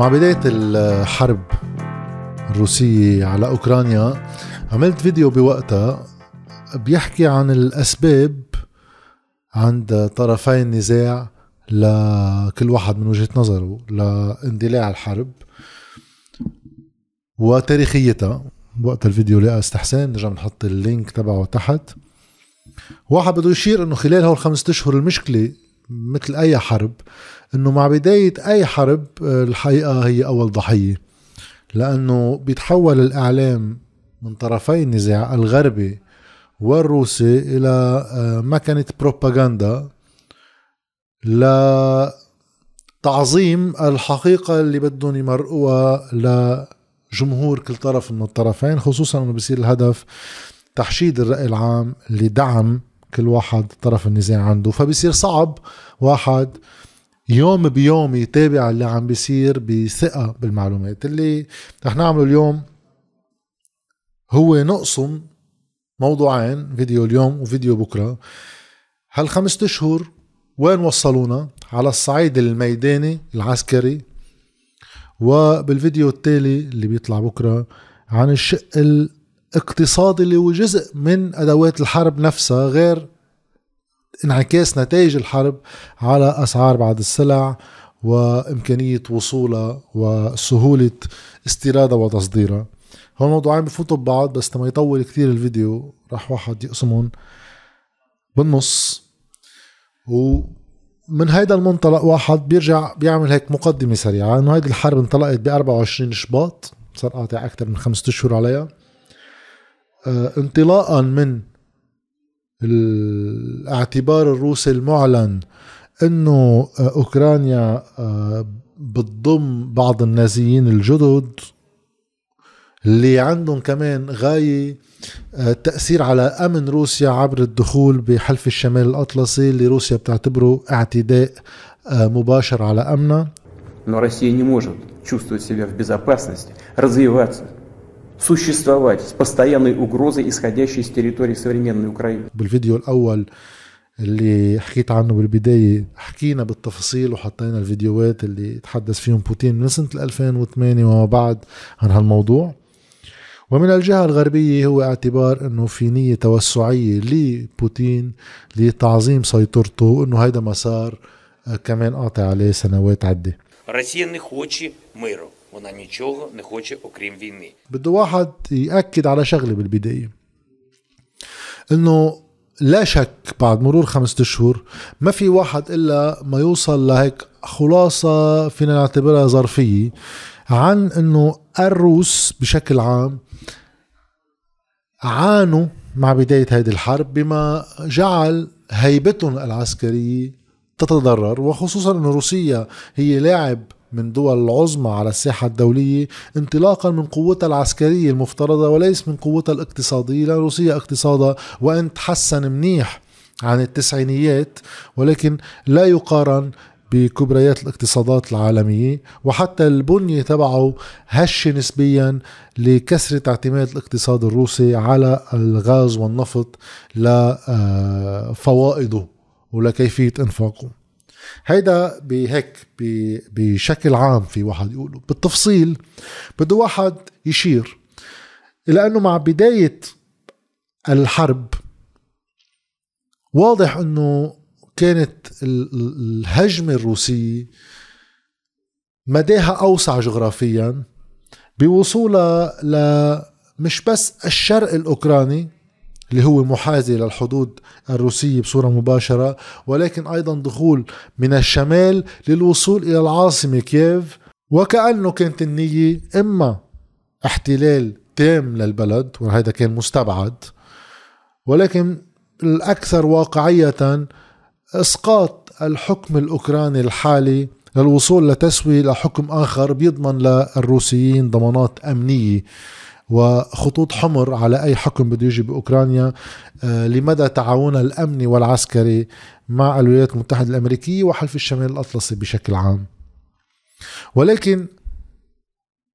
مع بداية الحرب الروسية على أوكرانيا عملت فيديو بوقتها بيحكي عن الأسباب عند طرفي النزاع لكل واحد من وجهة نظره لاندلاع الحرب وتاريخيتها. وقت الفيديو لقى استحسان نرجع نحط اللينك تبعه تحت. واحد بده يشير إنه خلال هول خمسة أشهر المشكلة مثل أي حرب إنه مع بداية أي حرب الحقيقة هي أول ضحية. لأنه بيتحول الإعلام من طرفي النزاع الغربي والروسي إلى آه، مكنة بروباغندا لتعظيم الحقيقة اللي بدهم يمرقوها لجمهور كل طرف من الطرفين خصوصا إنه بصير الهدف تحشيد الرأي العام لدعم كل واحد طرف النزاع عنده. فبصير صعب واحد يوم بيوم يتابع اللي عم بيصير بثقة بالمعلومات. اللي رح نعمله اليوم هو نقسم موضوعين فيديو اليوم وفيديو بكرة. هالخمسة أشهر وين وصلونا؟ على الصعيد الميداني العسكري وبالفيديو التالي اللي بيطلع بكرة عن الشق الاقتصادي اللي هو جزء من أدوات الحرب نفسها غير انعكاس نتائج الحرب على أسعار بعض السلع وإمكانية وصولها وسهولة استيرادها وتصديرها. هون الموضوعين بفوتوا ببعض بس لما يطول كثير الفيديو راح واحد يقسمهم. بالنص ومن هيدا المنطلق واحد بيرجع بيعمل هيك مقدمة سريعة إنه هيدي الحرب انطلقت ب 24 شباط صار قاطع أكثر من خمسة أشهر عليها. انطلاقا من الاعتبار الروسي المعلن انه اه اوكرانيا اه بتضم بعض النازيين الجدد اللي عندهم كمان غاية التأثير على أمن روسيا عبر الدخول بحلف الشمال الأطلسي اللي روسيا بتعتبره اعتداء مباشر على أمنها Но Россия не может чувствовать себя в безопасности, развиваться, существовать с постоянной угрозой, исходящей с территории современной Украины. بالفيديو الأول اللي حكيت عنه بالبداية حكينا بالتفاصيل وحطينا الفيديوهات اللي تحدث فيهم بوتين من سنة 2008 وما بعد عن هالموضوع ومن الجهة الغربية هو اعتبار انه في نية توسعية لبوتين لتعظيم سيطرته انه هيدا مسار كمان قاطع عليه سنوات عدة Росія не хоче миру. Вона нічого не хоче, окрім війни. بده واحد يأكد على شغلة بالبداية انه لا شك بعد مرور خمسة اشهر ما في واحد الا ما يوصل لهيك خلاصة فينا نعتبرها ظرفية عن انه الروس بشكل عام عانوا مع بداية هذه الحرب بما جعل هيبتهم العسكرية تتضرر وخصوصا أن روسيا هي لاعب من دول العظمى على الساحة الدولية انطلاقا من قوتها العسكرية المفترضة وليس من قوتها الاقتصادية. لأن روسيا اقتصادها وإن تحسن منيح عن التسعينيات ولكن لا يقارن بكبريات الاقتصادات العالمية. وحتى البنية تبعه هشة نسبيا لكسرة اعتماد الاقتصاد الروسي على الغاز والنفط لفوائده ولكيفية إنفاقه. هيدا بهيك بشكل عام في واحد يقوله. بالتفصيل بده واحد يشير إلى أنه مع بداية الحرب واضح أنه كانت الهجمة الروسية مداها أوسع جغرافيا بوصولها ل مش بس الشرق الأوكراني اللي هو محاذي للحدود الروسية بصورة مباشرة ولكن أيضا دخول من الشمال للوصول إلى العاصمة كييف. وكأنه كانت النية إما احتلال تام للبلد وهذا كان مستبعد ولكن الأكثر واقعية إسقاط الحكم الأوكراني الحالي للوصول لتسوية لحكم آخر بيضمن للروسيين ضمانات أمنية. وخطوط حمر على أي حكم بده يجي بأوكرانيا آه، لمدى تعاونها الأمني والعسكري مع الولايات المتحدة الأمريكية وحلف الشمال الأطلسي بشكل عام. ولكن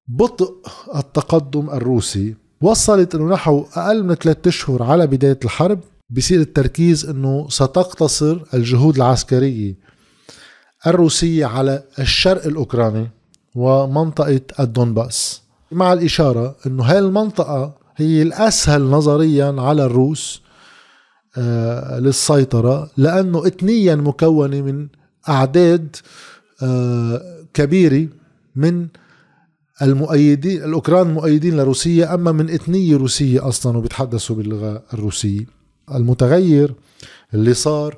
بطء التقدم الروسي وصلت إنه نحو أقل من ثلاثة أشهر على بداية الحرب بصير التركيز إنه ستقتصر الجهود العسكرية الروسية على الشرق الأوكراني ومنطقة الدونباس مع الإشارة أنه هاي المنطقة هي الأسهل نظريا على الروس آه، للسيطرة لأنه إثنيا مكونة من أعداد آه، كبيرة من المؤيدين الأوكران مؤيدين لروسيا أما من إثنية روسية أصلا وبيتحدثوا باللغة الروسية. المتغير اللي صار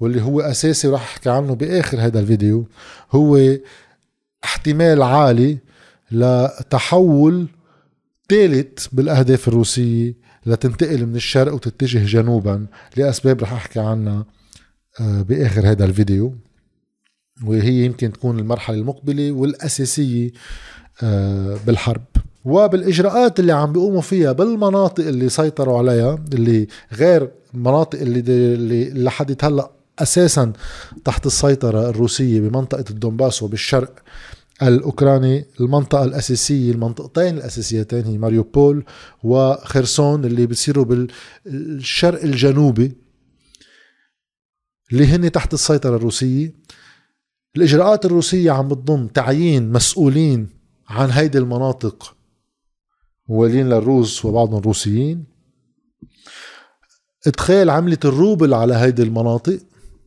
واللي هو أساسي وراح أحكي عنه بآخر هذا الفيديو هو احتمال عالي لتحول ثالث بالأهداف الروسية لتنتقل من الشرق وتتجه جنوبا لأسباب رح أحكي عنها آه، بآخر هذا الفيديو. وهي يمكن تكون المرحلة المقبلة والأساسية آه، بالحرب. وبالإجراءات اللي عم بيقوموا فيها بالمناطق اللي سيطروا عليها اللي غير المناطق اللي اللي لحد هلأ أساسا تحت السيطرة الروسية بمنطقة الدنباس وبالشرق. الأوكراني المنطقة الأساسية المنطقتين الأساسيتين هي ماريوبول وخرسون اللي بيصيروا بالشرق الجنوبي اللي هن تحت السيطرة الروسية. الإجراءات الروسية عم بتضم تعيين مسؤولين عن هيدي المناطق موالين للروس وبعضهم روسيين. ادخال عملة الروبل على هيدي المناطق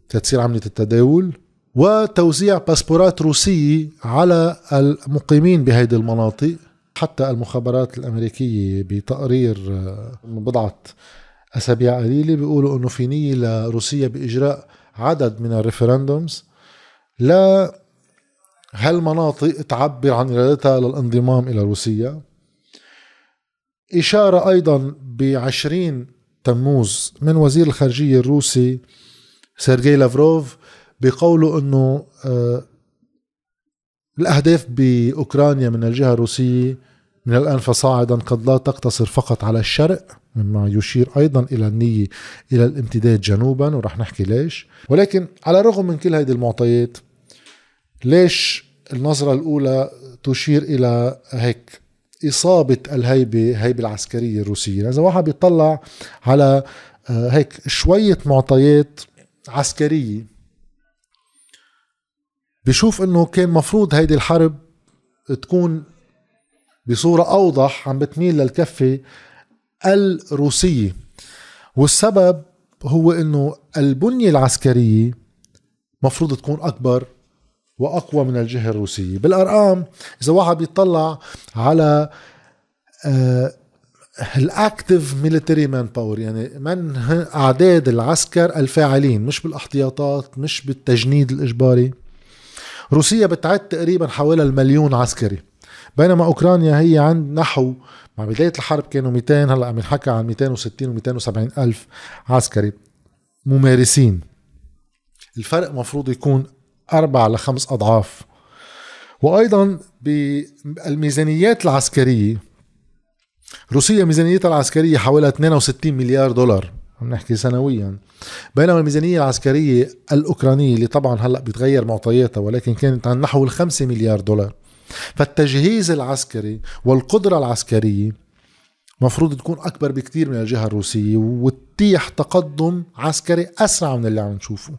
تتصير عملة التداول. وتوزيع باسبورات روسية على المقيمين بهيدي المناطق حتى المخابرات الأمريكية بتقرير آه، من بضعة أسابيع قليلة بيقولوا أنه في نية لروسيا بإجراء عدد من ال referendums لهالمناطق تعبر عن إرادتها للانضمام إلى روسيا. إشارة أيضا بعشرين تموز من وزير الخارجية الروسي سيرجي لافروف بقوله إنه آه، الأهداف بأوكرانيا من الجهة الروسية من الآن فصاعدا قد لا تقتصر فقط على الشرق مما يشير أيضا إلى النية إلى الامتداد جنوبا ورح نحكي ليش. ولكن على الرغم من كل هذه المعطيات ليش النظرة الأولى تشير إلى هيك إصابة الهيبة هيبة العسكرية الروسية؟ إذا واحد بيطلع على آه، هيك شوية معطيات عسكرية بشوف إنه كان مفروض هيدي الحرب تكون بصورة أوضح عم بتميل للكفة الروسية. والسبب هو إنه البنية العسكرية مفروض تكون أكبر وأقوى من الجهة الروسية. بالأرقام إذا واحد بيطلع على ال active military manpower يعني من أعداد العسكر الفاعلين مش بالأحتياطات مش بالتجنيد الإجباري. روسيا بتعد تقريبا حوالي المليون عسكري. بينما أوكرانيا هي عند نحو مع بداية الحرب كانوا 200 هلأ عم ينحكى عن 260 و 270 ألف عسكري ممارسين. الفرق مفروض يكون أربع لخمس أضعاف. وأيضا بالميزانيات العسكرية روسيا ميزانيتها العسكرية حوالي 62 مليار دولار. عم نحكي سنويا. بينما الميزانية العسكرية الأوكرانية اللي طبعا هلأ بتغير معطياتها ولكن كانت عن نحو الخمسة مليار دولار. فالتجهيز العسكري والقدرة العسكرية مفروض تكون أكبر بكتير من الجهة الروسية وتتيح تقدم عسكري أسرع من اللي عم نشوفه.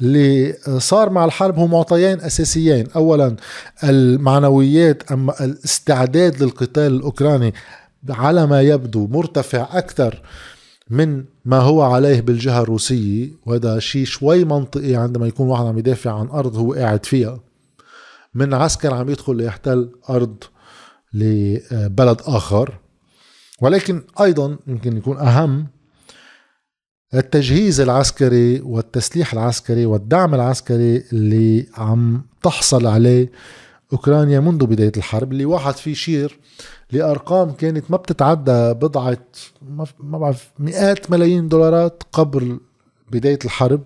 اللي صار مع الحرب هو معطيين أساسيين. أولا المعنويات أما الاستعداد للقتال الأوكراني على ما يبدو مرتفع أكثر من ما هو عليه بالجهة الروسية وهذا شيء شوي منطقي عندما يكون واحد عم يدافع عن أرض هو قاعد فيها. من عسكر عم يدخل ليحتل أرض لبلد آخر. ولكن أيضا يمكن يكون أهم التجهيز العسكري والتسليح العسكري والدعم العسكري اللي عم تحصل عليه أوكرانيا منذ بداية الحرب اللي واحد فيه شير لأرقام كانت ما بتتعدى بضعة ما بعرف مئات ملايين دولارات قبل بداية الحرب.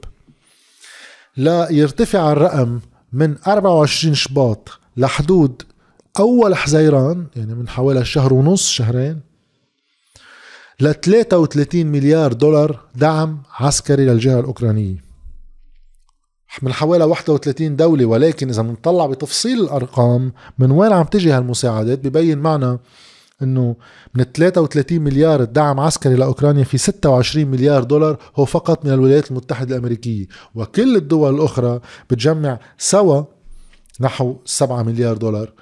لا يرتفع الرقم من 24 شباط لحدود أول حزيران يعني من حوالي شهر ونص شهرين ل 33 مليار دولار دعم عسكري للجهة الأوكرانية. من حوالي 31 دولة ولكن إذا بنطلع بتفصيل الأرقام من وين عم تجي هالمساعدات؟ ببين معنا إنه من 33 مليار دعم عسكري لأوكرانيا في 26 مليار دولار هو فقط من الولايات المتحدة الأمريكية. وكل الدول الأخرى بتجمع سوا نحو 7 مليار دولار.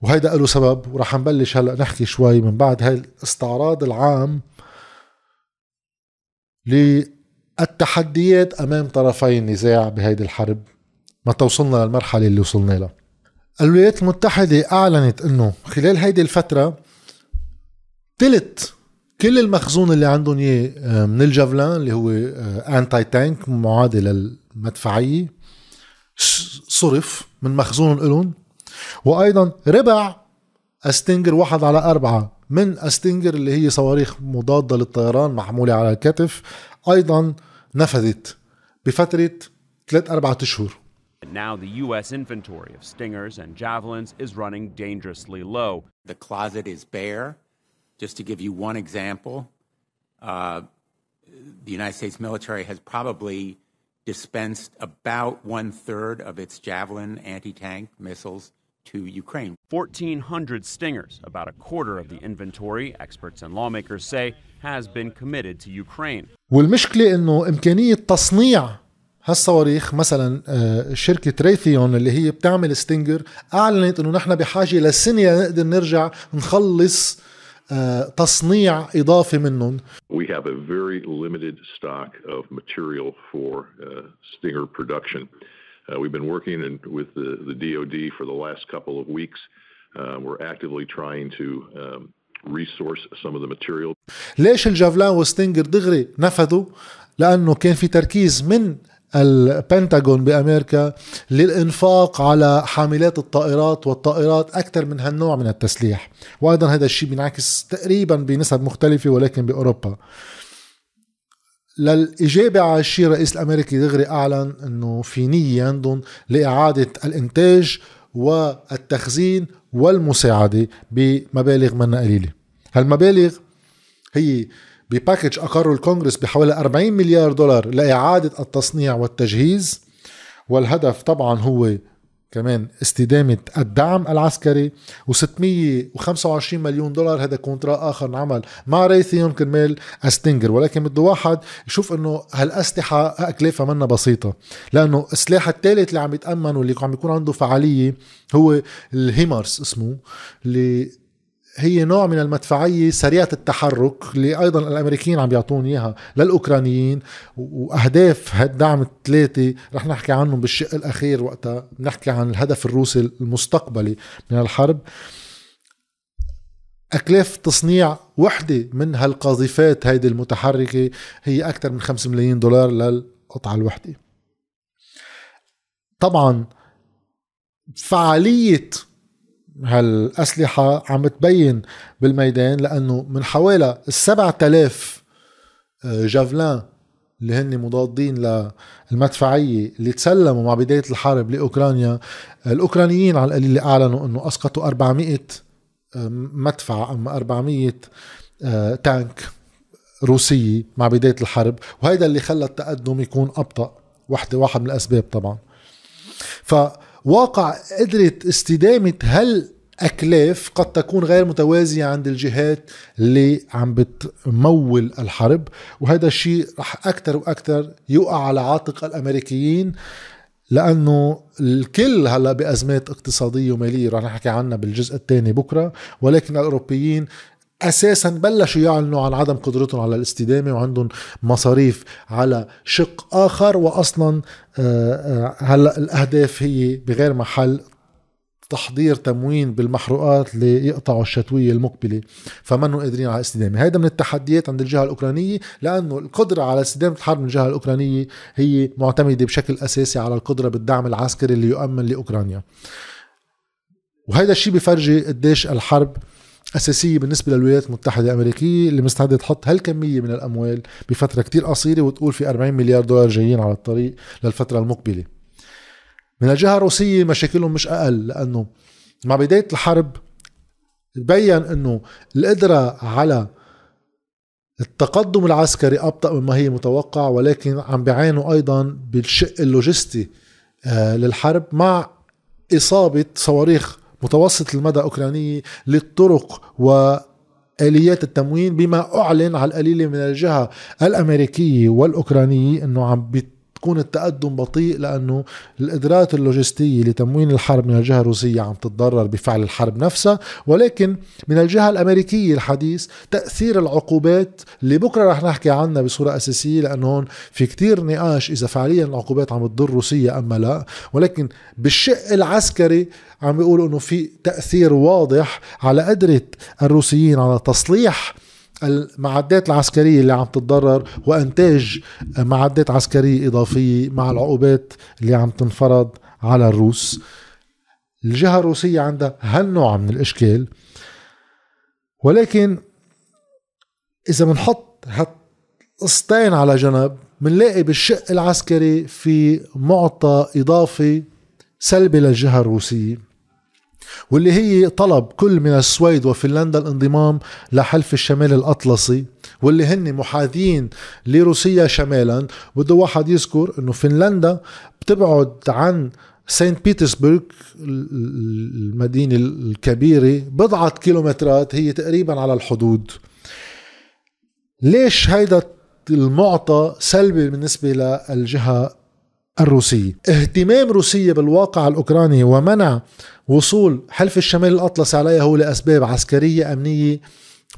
وهيدا له سبب وراح نبلش هلأ نحكي شوي من بعد هاي الاستعراض العام للتحديات أمام طرفي النزاع بهيدي الحرب. ما توصلنا للمرحلة اللي وصلنا لها. الولايات المتحدة أعلنت إنه خلال هيدي الفترة تلت كل المخزون اللي عندهم إياه آه، من الجافلان اللي هو انتي تانك معادل للمدفعية صرف من مخزون لهم. وأيضا ربع أستنجر واحد على أربعة من أستنجر اللي هي صواريخ مضادة للطيران محمولة على الكتف أيضا نفذت بفترة ثلاث أربعة أشهر Now the U.S. inventory of Stingers and Javelins is running dangerously low. The closet is bare. Just to give you one example, uh, the United States military has probably dispensed about one third of its Javelin anti tank missiles to Ukraine. 1,400 Stingers, about a quarter of the inventory, experts and lawmakers say, has been committed to Ukraine. والمشكلة إنه إمكانية تصنيع هالصواريخ مثلا شركة ريثيون اللي هي بتعمل ستينجر أعلنت إنه نحن بحاجة لسنة نقدر نرجع نخلص تصنيع إضافي منهم. We have a very limited stock of material for uh, Stinger production. Uh, we've been working in, with the, the DoD for the last couple of weeks. Uh, we're actively trying to um, resource some of the material. ليش الجافلان وستينجر دغري نفذوا؟ لأنه كان في تركيز من البنتاغون بأمريكا للإنفاق على حاملات الطائرات والطائرات أكثر من هالنوع من التسليح وأيضا هذا الشيء بينعكس تقريبا بنسب مختلفة ولكن بأوروبا للإجابة على الشيء الرئيس الأمريكي دغري أعلن أنه في نية عندهم لإعادة الإنتاج والتخزين والمساعدة بمبالغ منا قليلة. هالمبالغ هي ب package أقره الكونغرس بحوالي 40 مليار دولار لإعادة التصنيع والتجهيز والهدف طبعا هو كمان استدامة الدعم العسكري و625 مليون دولار. هذا contract آخر انعمل مع ريثيون كرمال ال Stinger ولكن بده واحد يشوف إنه هالأسلحة أكلافها منا بسيطة لأنه السلاح الثالث اللي عم يتأمن واللي عم يكون عنده فعالية هو الهيمارس اسمه اللي هي نوع من المدفعية سريعة التحرك اللي أيضا الأمريكيين عم بيعطون إياها للأوكرانيين وأهداف هالدعم الثلاثة رح نحكي عنهم بالشق الأخير وقتها نحكي عن الهدف الروسي المستقبلي من الحرب. أكلاف تصنيع وحدة من هالقاذفات هيدي المتحركة هي أكثر من 5 ملايين دولار للقطعة الوحدة. طبعا فعالية هالأسلحة عم تبين بالميدان لأنه من حوالي السبعة آلاف آه، جافلان اللي هن مضادين للمدفعية اللي تسلموا مع بداية الحرب لأوكرانيا الأوكرانيين على القليل أعلنوا أنه أسقطوا 400 آه، مدفع أما 400 آه، تانك روسية مع بداية الحرب وهيدا اللي خلى التقدم يكون أبطأ واحدة واحد من الأسباب طبعا. ف واقع قدرت استدامة هل أكلاف قد تكون غير متوازية عند الجهات اللي عم بتمول الحرب؟ وهذا الشيء رح أكثر وأكثر يوقع على عاتق الأمريكيين لأنه الكل هلأ بأزمات اقتصادية ومالية رح نحكي عنها بالجزء الثاني بكرة ولكن الأوروبيين أساسا بلشوا يعلنوا عن عدم قدرتهم على الاستدامة وعندهم مصاريف على شق آخر واصلا آه، آه، هلأ الأهداف هي بغير محل تحضير تموين بالمحروقات ليقطعوا الشتوية المقبلة فمنهم قادرين على الاستدامة. هذا من التحديات عند الجهة الأوكرانية لأنه القدرة على استدامة الحرب من الجهة الأوكرانية هي معتمدة بشكل أساسي على القدرة بالدعم العسكري اللي يؤمن لأوكرانيا. وهذا الشيء بفرجي قديش الحرب أساسية بالنسبة للولايات المتحدة الأمريكية اللي مستعدة تحط هالكمية من الأموال بفترة كتير قصيرة وتقول في 40 مليار دولار جايين على الطريق للفترة المقبلة. من الجهة الروسية مشاكلهم مش أقل لأنه مع بداية الحرب بين أنه القدرة على التقدم العسكري أبطأ مما هي متوقع ولكن عم بيعانوا أيضا بالشق اللوجستي آه، للحرب مع إصابة صواريخ متوسط المدى أوكرانية للطرق وآليات التموين بما أعلن على القليلة من الجهة الأمريكية والأوكرانية أنه عم تكون التقدم بطيء لأنه القدرات اللوجستية لتموين الحرب من الجهة الروسية عم تتضرر بفعل الحرب نفسها ولكن من الجهة الأمريكية الحديث تأثير العقوبات اللي بكرة رح نحكي عنها بصورة أساسية لأنه هون في كتير نقاش إذا فعليا العقوبات عم تضر روسيا أما لا ولكن بالشق العسكري عم بيقولوا أنه في تأثير واضح على قدرة الروسيين على تصليح المعدات العسكرية اللي عم تتضرر وإنتاج معدات عسكرية إضافية مع العقوبات اللي عم تنفرض على الروس. الجهة الروسية عندها هالنوع من الإشكال. ولكن إذا بنحط هالقسطين على جنب بنلاقي بالشق العسكري في معطى إضافي سلبي للجهة الروسية. واللي هي طلب كل من السويد وفنلندا الانضمام لحلف الشمال الأطلسي واللي هن محاذين لروسيا شمالا. بده واحد يذكر إنه فنلندا بتبعد عن سانت بيترسبرغ المدينة الكبيرة بضعة كيلومترات هي تقريبا على الحدود. ليش هيدا المعطى سلبي بالنسبة للجهة الروسية اهتمام روسيا بالواقع الأوكراني ومنع وصول حلف الشمال الأطلسي عليها هو لأسباب عسكرية أمنية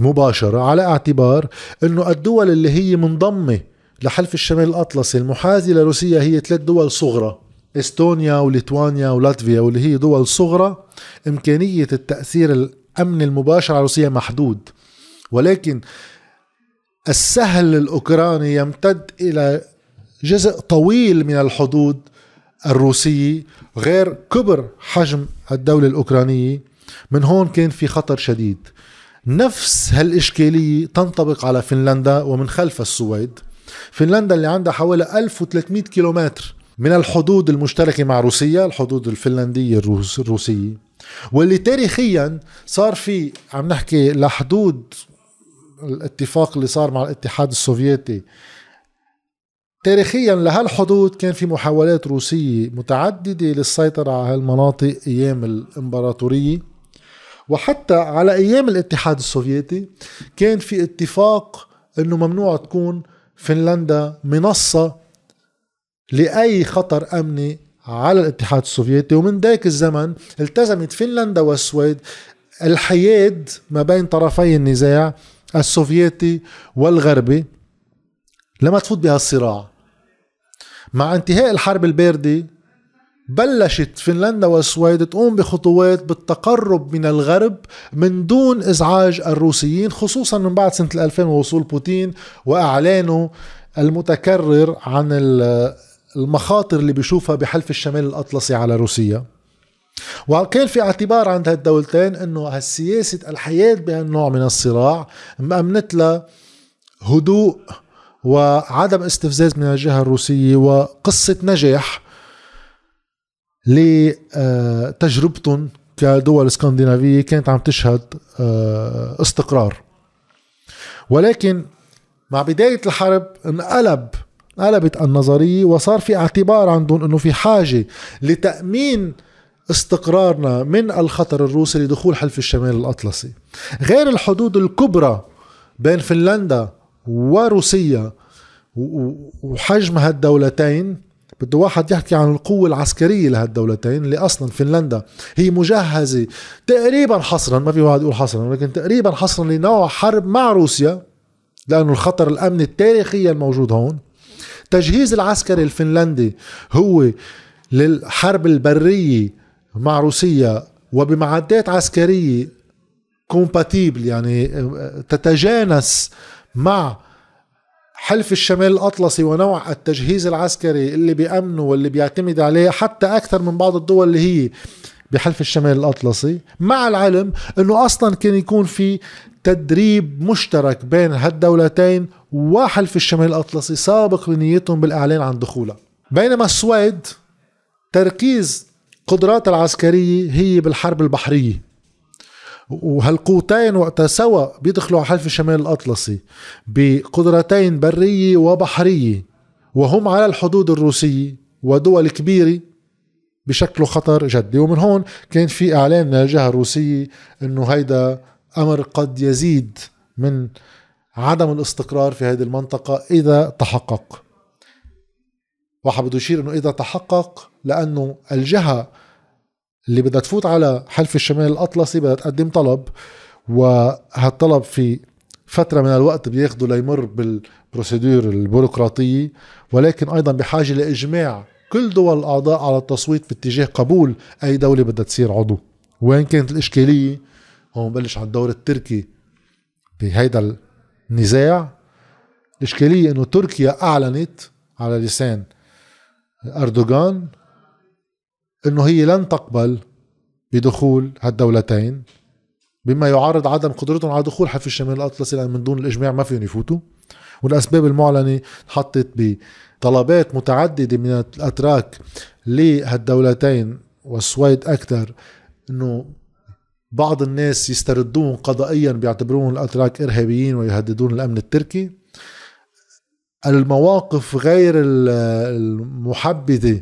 مباشرة على اعتبار أنه الدول اللي هي منضمة لحلف الشمال الأطلسي المحاذي لروسيا هي ثلاث دول صغرى إستونيا وليتوانيا ولاتفيا واللي هي دول صغرى إمكانية التأثير الأمني المباشر على روسيا محدود. ولكن السهل الأوكراني يمتد إلى جزء طويل من الحدود الروسية غير كبر حجم الدولة الأوكرانية. من هون كان في خطر شديد. نفس هالإشكالية تنطبق على فنلندا ومن خلف السويد. فنلندا اللي عندها حوالي 1300 كيلومتر من الحدود المشتركة مع روسيا الحدود الفنلندية الروس الروسية. واللي تاريخيا صار في عم نحكي لحدود الاتفاق اللي صار مع الاتحاد السوفيتي تاريخيا لهالحدود كان في محاولات روسية متعددة للسيطرة على هالمناطق أيام الإمبراطورية. وحتى على أيام الاتحاد السوفيتي كان في اتفاق أنه ممنوع تكون فنلندا منصة لأي خطر أمني على الاتحاد السوفيتي. ومن ذاك الزمن التزمت فنلندا والسويد الحياد ما بين طرفي النزاع السوفيتي والغربي. لما تفوت بهالصراع مع انتهاء الحرب الباردة بلشت فنلندا والسويد تقوم بخطوات بالتقرب من الغرب من دون إزعاج الروسيين خصوصا من بعد سنة 2000 ووصول بوتين وإعلانه المتكرر عن المخاطر اللي بيشوفها بحلف الشمال الأطلسي على روسيا. وكان في اعتبار عند هالدولتين إنه هالسياسة الحياة بهالنوع من الصراع مأمنت لها هدوء وعدم استفزاز من الجهة الروسية وقصة نجاح لتجربتهم كدول اسكندنافية كانت عم تشهد آه، استقرار. ولكن مع بداية الحرب انقلب قلبت النظرية وصار في اعتبار عندهم إنه في حاجة لتأمين استقرارنا من الخطر الروسي لدخول حلف الشمال الأطلسي. غير الحدود الكبرى بين فنلندا وروسيا وحجم هالدولتين. بده واحد يحكي عن القوة العسكرية لهالدولتين اللي أصلا فنلندا هي مجهزة. تقريبا حصرا ما في واحد يقول حصرا ولكن تقريبا حصرا لنوع حرب مع روسيا لأنه الخطر الأمني التاريخي الموجود هون. تجهيز العسكري الفنلندي هو للحرب البرية مع روسيا وبمعدات عسكرية كومباتيبل يعني تتجانس مع حلف الشمال الأطلسي ونوع التجهيز العسكري اللي بيأمنه واللي بيعتمد عليه حتى أكثر من بعض الدول اللي هي بحلف الشمال الأطلسي مع العلم أنه أصلا كان يكون في تدريب مشترك بين هالدولتين وحلف الشمال الأطلسي سابق لنيتهم بالإعلان عن دخولها. بينما السويد تركيز قدرات العسكرية هي بالحرب البحرية. وهالقوتين وقتها سوا بيدخلوا على حلف الشمال الأطلسي بقدرتين برية وبحرية وهم على الحدود الروسية ودول كبيرة بشكله خطر جدي. ومن هون كان في إعلان من الجهة الروسية أنه هيدا أمر قد يزيد من عدم الاستقرار في هذه المنطقة إذا تحقق. واحد بده يشير إنه إذا تحقق لأنه الجهة اللي بدها تفوت على حلف الشمال الأطلسي بدها تقدم طلب وهالطلب في فترة من الوقت بياخده ليمر بالبروسيدور البيروقراطية ولكن أيضا بحاجة لإجماع كل دول الأعضاء على التصويت باتجاه قبول أي دولة بدها تصير عضو. وين كانت الإشكالية؟ هون بلش على الدور التركي بهيدا النزاع. الإشكالية إنه تركيا أعلنت على لسان أردوغان إنه هي لن تقبل بدخول هالدولتين بما يعارض عدم قدرتهم على دخول حلف الشمال الأطلسي لأن من دون الإجماع ما فيهم يفوتوا. والأسباب المعلنة حطت بطلبات متعددة من الأتراك لهالدولتين والسويد أكثر إنه بعض الناس يستردون قضائيا بيعتبرون الأتراك إرهابيين ويهددون الأمن التركي. المواقف غير المحبذة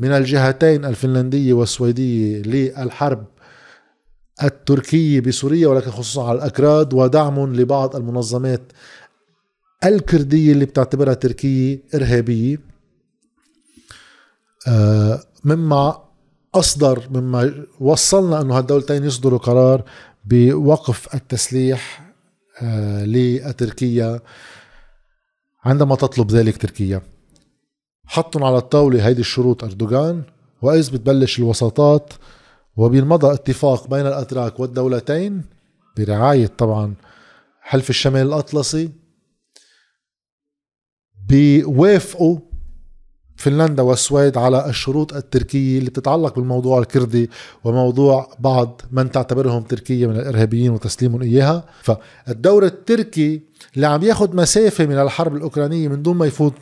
من الجهتين الفنلنديه والسويديه للحرب التركية بسوريا ولكن خصوصا على الأكراد ودعم لبعض المنظمات الكردية اللي بتعتبرها تركية إرهابية. آه، مما أصدر مما وصلنا انه هالدولتين يصدروا قرار بوقف التسليح آه، لتركيا عندما تطلب ذلك تركيا. حطوا على الطاولة هيدي الشروط أردوغان وإذ بتبلش الوساطات وبينمضى اتفاق بين الأتراك والدولتين برعاية طبعا حلف الشمال الأطلسي بيوافقوا فنلندا والسويد على الشروط التركية اللي بتتعلق بالموضوع الكردي وموضوع بعض من تعتبرهم تركيا من الإرهابيين وتسليمهم إياها. فالدور التركي اللي عم ياخد مسافة من الحرب الأوكرانية من دون ما يفوت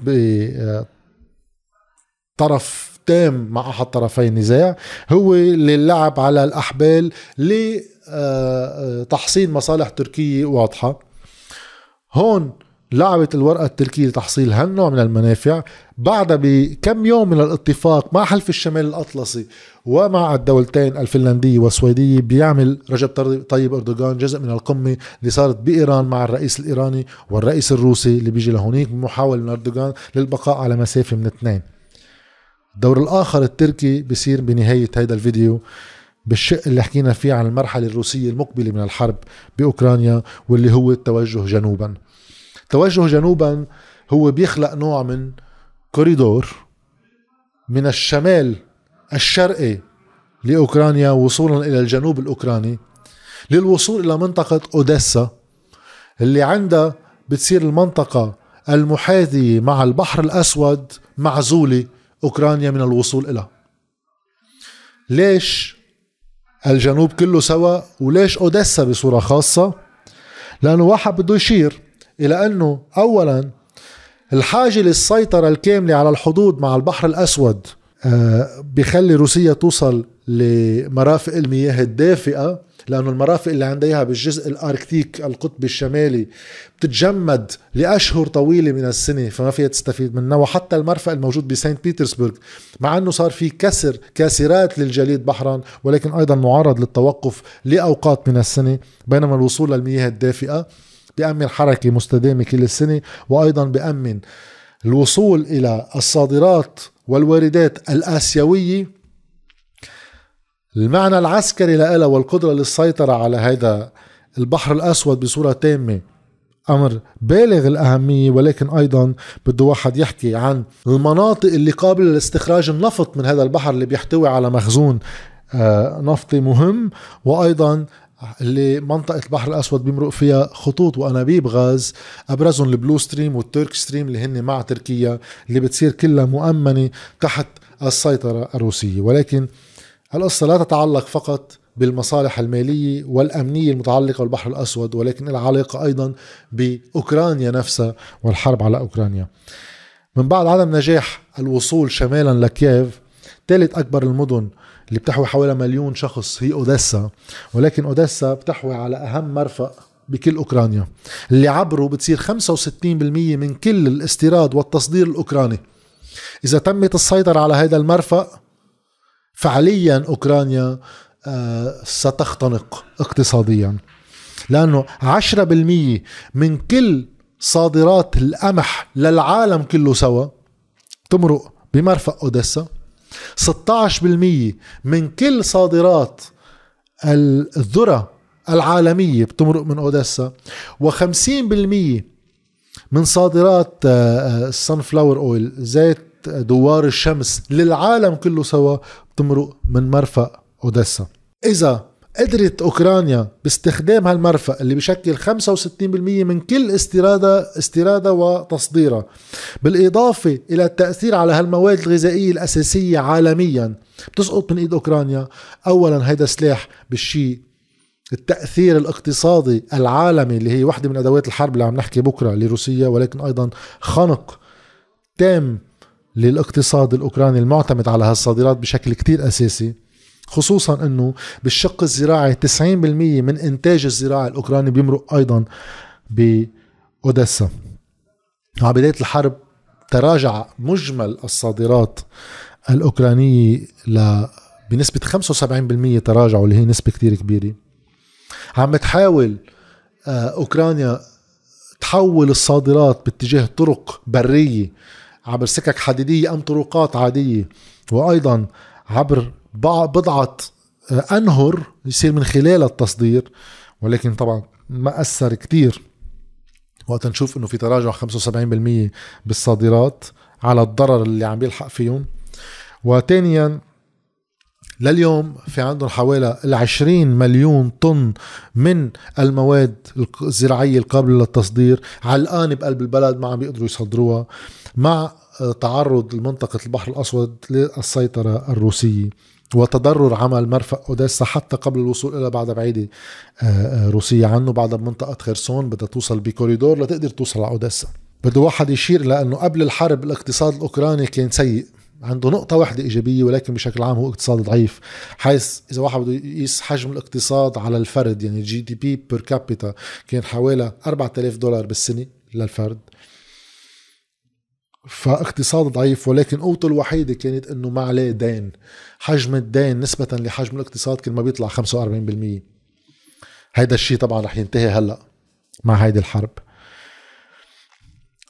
بطرف تام مع أحد طرفي النزاع هو اللي لعب على الأحبال لتحصيل مصالح تركية واضحة. هون لعبت الورقة التركية لتحصيل هالنوع من المنافع. بعد بكم يوم من الاتفاق مع حلف الشمال الأطلسي ومع الدولتين الفنلندية والسويدية بيعمل رجب طيب أردوغان جزء من القمة اللي صارت بإيران مع الرئيس الإيراني والرئيس الروسي اللي بيجي لهونيك بمحاولة من أردوغان للبقاء على مسافة من اثنين. الدور الآخر التركي بصير بنهاية هذا الفيديو بالشق اللي حكينا فيه عن المرحلة الروسية المقبلة من الحرب بأوكرانيا واللي هو التوجه جنوبا. توجه جنوبا هو بيخلق نوع من كوريدور من الشمال الشرقي لأوكرانيا وصولا إلى الجنوب الأوكراني للوصول إلى منطقة أوديسا اللي عندها بتصير المنطقة المحاذية مع البحر الأسود معزولة أوكرانيا من الوصول إلها ليش الجنوب كله سوا وليش أوديسا بصورة خاصة؟ لأنه واحد بده يشير إلى أنه اولا الحاجة للسيطرة الكاملة على الحدود مع البحر الأسود آه، بخلي روسيا توصل لمرافق المياه الدافئة لأنه المرافق اللي عندها اياها بالجزء الأركتيك القطبي الشمالي بتتجمد لأشهر طويلة من السنة فما فيها تستفيد منها. وحتى المرفق الموجود بسانت بيترسبرغ مع إنه صار في كسر كاسرات للجليد بحرا ولكن أيضا معرض للتوقف لأوقات من السنة بينما الوصول للمياه الدافئة بيأمن حركة مستدامة كل السنة وأيضا بيأمن الوصول إلى الصادرات والواردات الآسيوية المعنى العسكري لها والقدرة للسيطرة على هذا البحر الأسود بصورة تامة. أمر بالغ الأهمية ولكن أيضا بده واحد يحكي عن المناطق اللي قابلة لاستخراج النفط من هذا البحر اللي بيحتوي على مخزون آه، نفطي مهم. وأيضا اللي منطقة البحر الأسود بيمرق فيها خطوط وأنابيب غاز أبرزهم ال Blue Stream وال TurkStream اللي هن مع تركيا اللي بتصير كلها مؤمنة تحت السيطرة الروسية. ولكن القصة لا تتعلق فقط بالمصالح المالية والأمنية المتعلقة بالبحر الأسود ولكن لها علاقة أيضا بأوكرانيا نفسها والحرب على أوكرانيا؟ من بعد عدم نجاح الوصول شمالا لكييف ثالث أكبر المدن اللي بتحوي حوالي مليون شخص هي أوديسا ولكن أوديسا بتحوي على أهم مرفأ بكل أوكرانيا. اللي عبره بتصير 65% من كل الاستيراد والتصدير الأوكراني. إذا تمت السيطرة على هذا المرفأ فعليا أوكرانيا آه، ستختنق اقتصاديا. لأنه 10% من كل صادرات القمح للعالم كله سوا بتمرق بمرفق أوديسا. 16% من كل صادرات الذرة العالمية بتمرق من أوديسا. و50% من صادرات السن فلاور اويل زيت دوار الشمس للعالم كله سوا بتمرق من مرفق أوديسا. إذا قدرت أوكرانيا باستخدام هالمرفق اللي بشكل 65% من كل استيرادها استيرادها وتصديرها بالإضافة إلى التأثير على هالمواد الغذائية الأساسية عالميا بتسقط من إيد أوكرانيا. اولا هيدا سلاح بالشيء التأثير الاقتصادي العالمي اللي هي واحدة من أدوات الحرب اللي عم نحكي بكرة لروسيا ولكن أيضا خنق تام للاقتصاد الأوكراني المعتمد على هالصادرات بشكل كتير أساسي خصوصا أنه بالشق الزراعي 90% من إنتاج الزراعي الأوكراني بيمرق أيضا بأوديسا. مع بداية الحرب تراجع مجمل الصادرات الأوكرانية ل بنسبة 75% تراجعوا اللي هي نسبة كتير كبيرة. عم تحاول آه، أوكرانيا تحول الصادرات باتجاه طرق برية عبر سكك حديدية أم طرقات عادية. وأيضا عبر بضعة آه، أنهر يصير من خلال التصدير ولكن طبعا ما أثر كتير. وقت نشوف إنه في تراجع 75% بالصادرات على الضرر اللي عم بيلحق فيهم. وثانيا لليوم في عندهم حوالي ال 20 مليون طن من المواد الزراعية القابلة للتصدير. علقانة بقلب البلد ما عم بيقدروا يصدروها مع تعرض منطقة البحر الأسود للسيطرة الروسية وتضرر عمل مرفق أوديسا حتى قبل الوصول إلى بعد بعيدة آه، آه، روسية عنه بعد بمنطقة خرسون بدها توصل بكوريدور لتقدر توصل على أوديسا. بده واحد يشير لأنه قبل الحرب الاقتصاد الأوكراني كان سيء. عنده نقطة واحدة إيجابية ولكن بشكل عام هو اقتصاد ضعيف. حيث إذا واحد بده يقيس حجم الاقتصاد على الفرد يعني GDP per capita كان حوالي 4000 دولار بالسنة للفرد. فاقتصاد ضعيف ولكن قوته الوحيدة كانت إنه ما عليه دين. حجم الدين نسبة لحجم الاقتصاد كان ما بيطلع 45% هيدا الشيء طبعا رح ينتهي هلأ مع هيدي الحرب.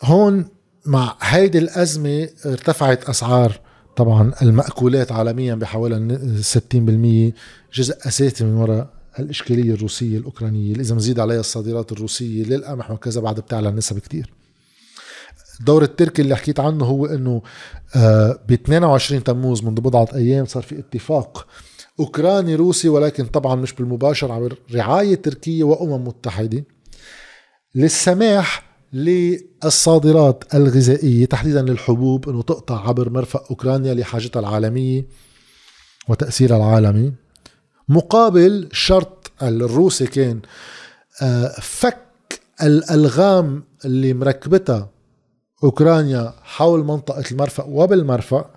هون مع هيدي الأزمة ارتفعت أسعار طبعا المأكولات عالميا بحوالي 60% جزء أساسي من وراء الإشكالية الروسية الأوكرانية. اللي إذا مزيد عليها الصادرات الروسية للقمح وكذا بعد بتعلى النسب كتير. الدور التركي اللي حكيت عنه هو إنه آه، ب 22 تموز منذ بضعة أيام صار في اتفاق أوكراني روسي ولكن طبعا مش بالمباشر عبر رعاية تركية وأمم متحدة. للسماح للصادرات الغذائية تحديدا للحبوب أنه تقطع عبر مرفق أوكرانيا لحاجتها العالمية وتأثيرها العالمي. مقابل شرط الروسي كان آه، فك الألغام اللي مركبتها أوكرانيا حول منطقة المرفق وبالمرفق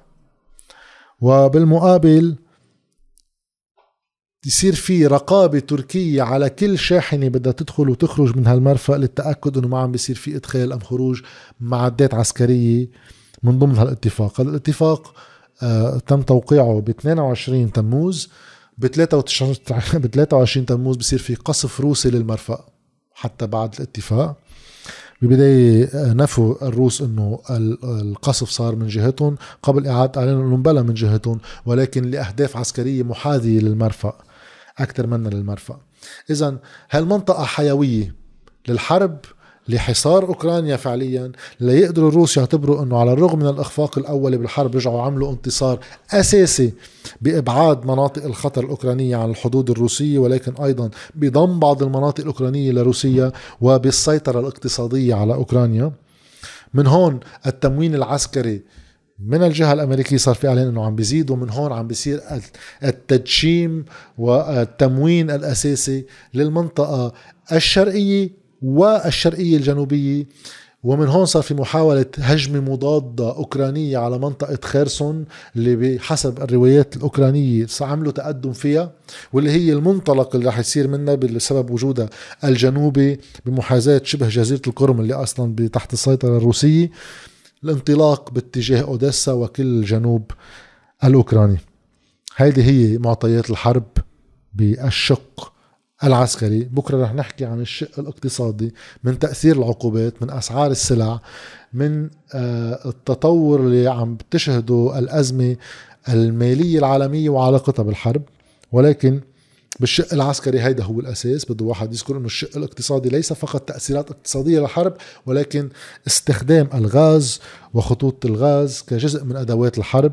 وبالمقابل يصير في رقابة تركية على كل شاحنة بدها تدخل وتخرج من هالمرفق للتأكد إنه ما عم بيصير في إدخال أم خروج معدات عسكرية من ضمن هالاتفاق، هذا الاتفاق آه تم توقيعه ب 22 تموز ب 23 ب 23 تموز بصير في قصف روسي للمرفق حتى بعد الاتفاق. ببداية آه، نفوا الروس إنه القصف صار من جهتهم قبل إعادة إعلان إنه بلا من جهتهم ولكن لأهداف عسكرية محاذية للمرفق أكثر منا للمرفأ. إذا هالمنطقة حيوية للحرب لحصار أوكرانيا فعليا ليقدروا الروس يعتبروا إنه على الرغم من الإخفاق الأولي بالحرب رجعوا عملوا انتصار أساسي بإبعاد مناطق الخطر الأوكرانية عن الحدود الروسية ولكن أيضا بضم بعض المناطق الأوكرانية لروسيا وبالسيطرة الاقتصادية على أوكرانيا. من هون التموين العسكري من الجهة الأمريكية صار في إعلان أنه عم بيزيد ومن هون عم بيصير التدشيم والتموين الأساسي للمنطقة الشرقية والشرقية الجنوبية. ومن هون صار في محاولة هجمة مضادة أوكرانية على منطقة خيرسون اللي بحسب الروايات الأوكرانية عملوا تقدم فيها واللي هي المنطلق اللي رح يصير منها بسبب وجودها الجنوبي بمحاذاة شبه جزيرة القرم اللي أصلا تحت السيطرة الروسية. الانطلاق باتجاه أوديسا وكل الجنوب الأوكراني. هذه هي معطيات الحرب بالشق العسكري. بكرة رح نحكي عن الشق الاقتصادي من تأثير العقوبات من أسعار السلع من آه، التطور اللي عم تشهده الأزمة المالية العالمية وعلاقتها بالحرب. ولكن بالشق العسكري هيدا هو الأساس بده واحد يذكر إنه الشق الاقتصادي ليس فقط تأثيرات اقتصادية للحرب ولكن استخدام الغاز وخطوط الغاز كجزء من أدوات الحرب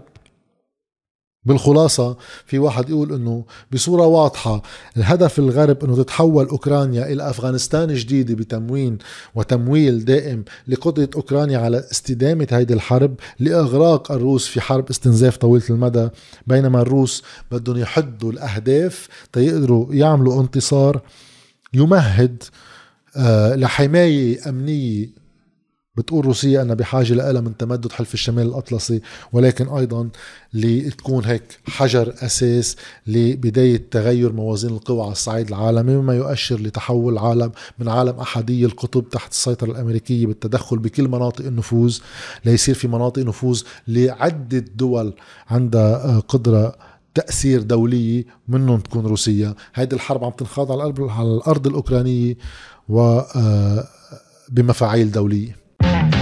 بالخلاصة في واحد يقول إنه بصورة واضحة الهدف الغرب إنه تتحول أوكرانيا إلى أفغانستان جديدة بتموين وتمويل دائم لقدرة أوكرانيا على استدامة هيدي الحرب لإغراق الروس في حرب استنزاف طويلة المدى بينما الروس بدهم يحدوا الأهداف تيقدروا يعملوا انتصار يمهد آه، لحماية أمنية بتقول روسيا أنها بحاجة لها من تمدد حلف الشمال الأطلسي ولكن أيضا لتكون هيك حجر أساس لبداية تغير موازين القوى على الصعيد العالمي مما يؤشر لتحول العالم من عالم أحدي القطب تحت السيطرة الأمريكية بالتدخل بكل مناطق النفوذ ليصير في مناطق نفوذ لعدة دول عندها قدرة تأثير دولية منهم تكون روسيا هيدي الحرب عم تنخاض على الأرض, الأوكرانية و آه، بمفاعيل دولية. Yeah.